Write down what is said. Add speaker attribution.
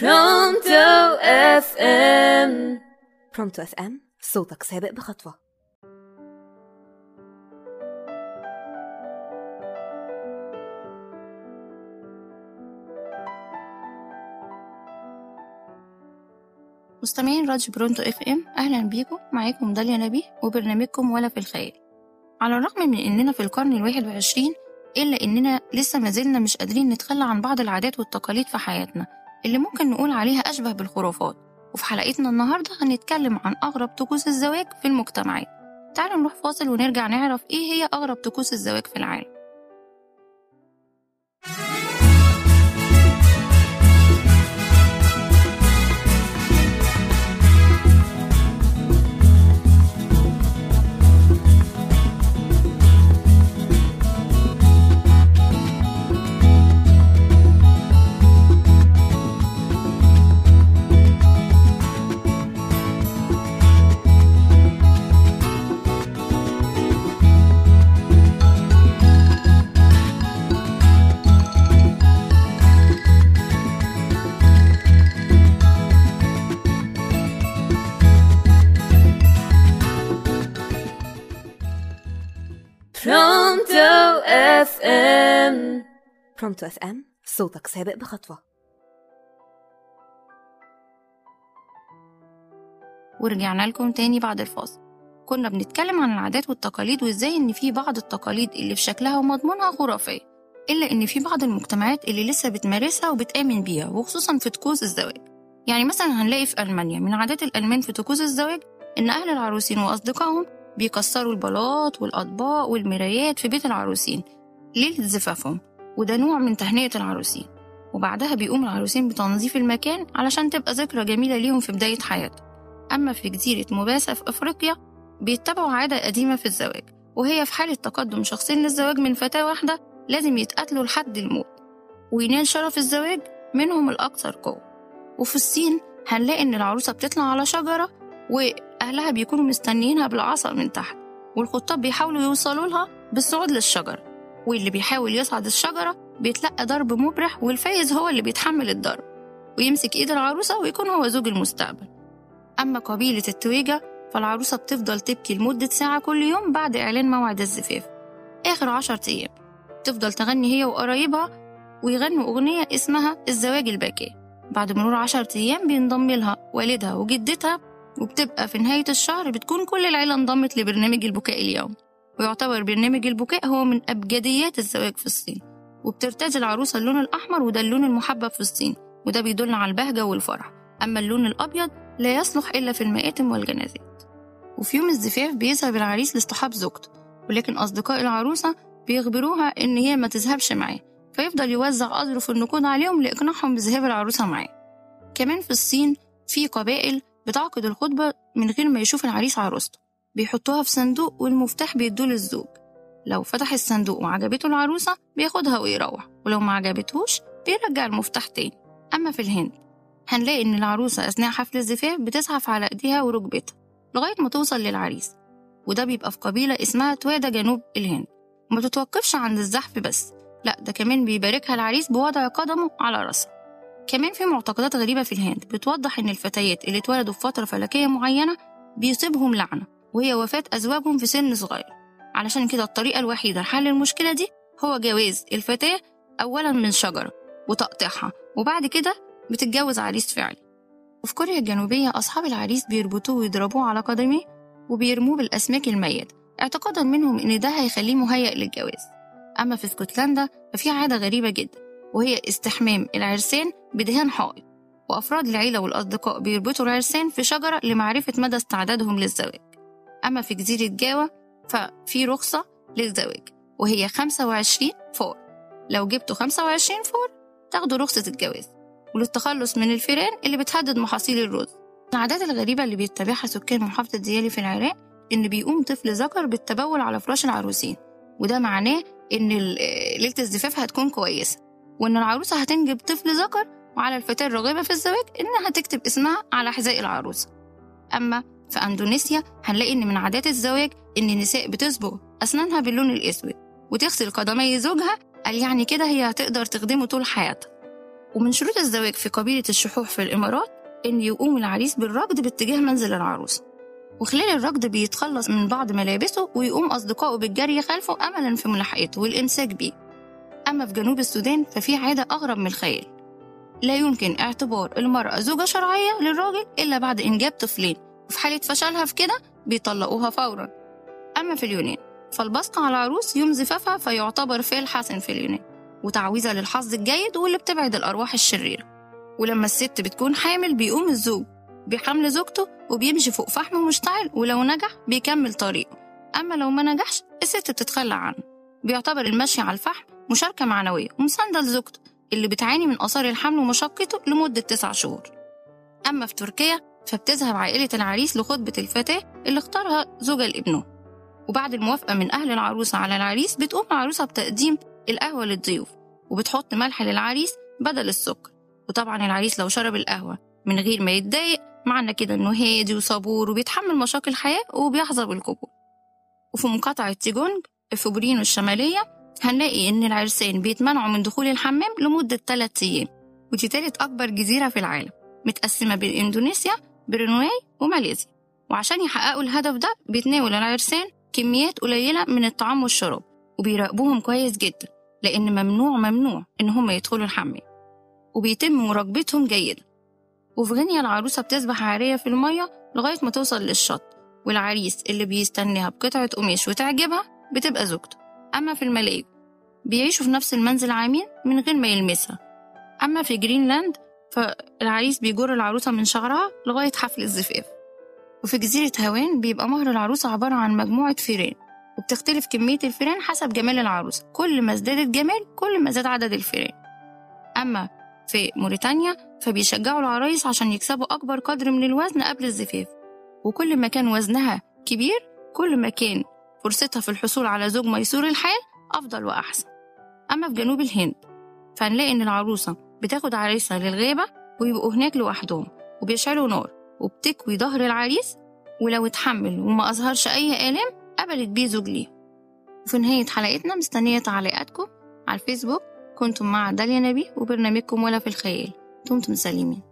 Speaker 1: Pronto
Speaker 2: FM Pronto FM صوتك سابق بخطوة.
Speaker 3: مستمعين راديو Pronto FM أهلا بيكم. معاكم داليا نبيه وبرنامجكم ولا في الخيال على الرغم من إننا في القرن الواحد وعشرين إلا إننا لسه ما زلنا مش قادرين نتخلى عن بعض العادات والتقاليد في حياتنا. اللي ممكن نقول عليها أشبه بالخرافات. وفي حلقتنا النهارده هنتكلم عن أغرب طقوس الزواج في المجتمعات. تعالوا نروح فاصل ونرجع نعرف إيه هي أغرب طقوس الزواج في العالم.
Speaker 2: FM Pronto FM صوتك سابق بخطوه
Speaker 3: ورجعنا لكم تاني بعد الفاصل. كنا بنتكلم عن العادات والتقاليد وإزاي إن في بعض التقاليد اللي في شكلها ومضمونها خرافية إلا إن في بعض المجتمعات اللي لسه بتمارسها وبتآمن بيها وخصوصا في طقوس الزواج. يعني مثلا هنلاقي في ألمانيا من عادات الألمان في طقوس الزواج إن أهل العروسين وأصدقائهم بيكسروا البلاط والأطباق والمرايات في بيت العروسين. ليلة زفافهم وده نوع من تهنئة العروسين. وبعدها بيقوم العروسين بتنظيف المكان علشان تبقى ذكرى جميلة ليهم في بداية حياتهم. أما في جزيرة موباسا في أفريقيا بيتبعوا عادة قديمة في الزواج وهي في حالة تقدم شخصين للزواج من فتاة واحدة لازم يتقاتلوا لحد الموت. وينال شرف الزواج منهم الأكثر قوة. وفي الصين هنلاقي إن العروسة بتطلع على شجرة وأهلها بيكونوا مستنيينها بالعصا من تحت والخطاب بيحاولوا يوصلوا لها بالصعود للشجرة واللي بيحاول يصعد الشجرة بيتلقى ضرب مبرح والفايز هو اللي بيتحمل الضرب ويمسك إيد العروسة ويكون هو زوج المستقبل. أما قبيلة التويجة فالعروسة بتفضل تبكي لمدة ساعة كل يوم بعد إعلان موعد الزفاف. آخر عشر أيام تفضل تغني هي وقرايبها ويغنوا أغنية اسمها الزواج الباكي. بعد مرور عشر أيام بينضم لها والدها وجدتها وبتبقى في نهاية الشهر بتكون كل العيلة انضمت لبرنامج البكاء اليوم. ويعتبر برنامج البكاء هو من أبجديات الزواج في الصين. وبترتدي العروسة اللون الأحمر وده اللون المحبب في الصين وده بيدل على البهجة والفرح. أما اللون الأبيض لا يصلح إلا في المآتم والجنازات. وفي يوم الزفاف بيذهب العريس لاصطحاب زوجته ولكن أصدقاء العروسة بيخبروها إن هي ما تذهبش معاه فيفضل يوزع أظرف النقود عليهم لإقناعهم بذهاب العروسة معاه. كمان في الصين في قبائل بتعقد الخطبة من غير ما يشوف العريس عروسته بيحطوها في صندوق والمفتاح بيدوه للزوج. لو فتح الصندوق وعجبته العروسة بياخدها ويروح ولو ما عجبتهوش بيرجع المفتاح تاني. أما في الهند هنلاقي إن العروسة أثناء حفل الزفاف بتزحف على إيديها وركبتها لغاية ما توصل للعريس وده بيبقى في قبيلة اسمها تويدا جنوب الهند. وما تتوقفش عند الزحف بس لأ ده كمان بيباركها العريس بوضع قدمه على راسها. كمان في معتقدات غريبة في الهند بتوضح إن الفتيات اللي اتولدوا في فترة فلكية معينة بيصيبهم لعنة وهي وفاة أزواجهم في سن صغير. علشان كده الطريقة الوحيدة لحل المشكلة دي هو جواز الفتاة أولا من شجرة وتقطيعها وبعد كده بتتجوز عريس فعلي. وفي كوريا الجنوبية أصحاب العريس بيربطوه ويضربوه على قدميه وبيرموه بالأسماك الميتة اعتقادا منهم إن ده هيخليه مهيأ للجواز. أما في اسكتلندا ففي عادة غريبة جدا. وهي استحمام العرسان بدهان حائط وأفراد العيلة والأصدقاء بيربطوا العرسان في شجرة لمعرفة مدى استعدادهم للزواج. أما في جزيرة جاوا ففي رخصة للزواج وهي 25 فور. لو جبتوا 25 فور تاخدوا رخصة الجواز وللتخلص من الفيران اللي بتهدد محاصيل الرز. العادات الغريبة اللي بيتبعها سكان محافظة ديالي في العراق إن بيقوم طفل ذكر بالتبول على فراش العروسين وده معناه إن ليلة الزفاف هتكون كويسة. وإن العروسة هتنجب طفل ذكر وعلى الفتاة الراغبة في الزواج إنها تكتب اسمها على حذاء العروسة. أما في أندونيسيا هنلاقي إن من عادات الزواج إن النساء بتصبغ أسنانها باللون الأسود وتغسل قدمي زوجها قال يعني كده هي هتقدر تخدمه طول حياتها. ومن شروط الزواج في قبيلة الشحوح في الإمارات إن يقوم العريس بالركض باتجاه منزل العروسة. وخلال الركض بيتخلص من بعض ملابسه ويقوم أصدقائه بالجري خلفه أملا في ملاحقته والإمساك بيه. أما في جنوب السودان ففي عادة أغرب من الخيال. لا يمكن اعتبار المرأة زوجة شرعية للراجل إلا بعد إنجاب طفلين وفي حالة فشلها في كده بيطلقوها فورا. أما في اليونان فالبصق على العروس يوم زفافها فيعتبر فعل حسن في اليونان وتعويذة للحظ الجيد واللي بتبعد الأرواح الشريرة. ولما الست بتكون حامل بيقوم الزوج بحمل زوجته وبيمشي فوق فحم مشتعل ولو نجح بيكمل طريقه. أما لو ما نجحش الست بتتخلى عنه. بيعتبر المشي على الفحم مشاركة معنوية ومساندة لزوجته اللي بتعاني من آثار الحمل ومشقته لمدة تسع شهور. أما في تركيا فبتذهب عائلة العريس لخطبة الفتاة اللي اختارها زوجها لابنه. وبعد الموافقة من أهل العروسة على العريس بتقوم العروسة بتقديم القهوة للضيوف وبتحط ملح للعريس بدل السكر. وطبعا العريس لو شرب القهوة من غير ما يتضايق معنى كده إنه هادي وصبور وبيتحمل مشاكل الحياة وبيحظى بالقبول. وفي مقاطعة تيجونج في بورينو الشمالية هنلاقي إن العرسان بيتمنعوا من دخول الحمام لمدة 3 أيام ودي تالت أكبر جزيرة في العالم متقسمة بين إندونيسيا برونواي وماليزيا. وعشان يحققوا الهدف ده بيتناول العرسان كميات قليلة من الطعام والشراب وبيراقبوهم كويس جدا لأن ممنوع ممنوع إن هم يدخلوا الحمام. وبيتم مراقبتهم جيدا. وفي غينيا العروسة بتسبح عارية في المية لغاية ما توصل للشط والعريس اللي بيستناها بقطعة قماش وتعجبها بتبقى زوجته. أما في الملايو بيعيشوا في نفس المنزل عامين من غير ما يلمسها. أما في جرينلاند فالعريس بيجر العروسة من شعرها لغاية حفل الزفاف. وفي جزيرة هاوان بيبقى مهر العروسة عبارة عن مجموعة فيران وبتختلف كمية الفيران حسب جمال العروسة. كل ما ازدادت جمال كل ما زاد عدد الفيران. أما في موريتانيا فبيشجعوا العرايس عشان يكسبوا أكبر قدر من الوزن قبل الزفاف. وكل ما كان وزنها كبير كل ما كان فرصتها في الحصول على زوج ميسور الحال أفضل وأحسن. أما في جنوب الهند فهنلاقي إن العروسة بتاخد عريسها للغابة ويبقوا هناك لوحدهم وبيشعلوا نار وبتكوي ظهر العريس ولو اتحمل وما أظهرش أي آلام قبلت بيه زوج ليه وفي نهاية حلقتنا مستنية تعليقاتكم على الفيسبوك. كنتم مع داليا نبي وبرنامجكم ولا في الخيال. دمتم سالمين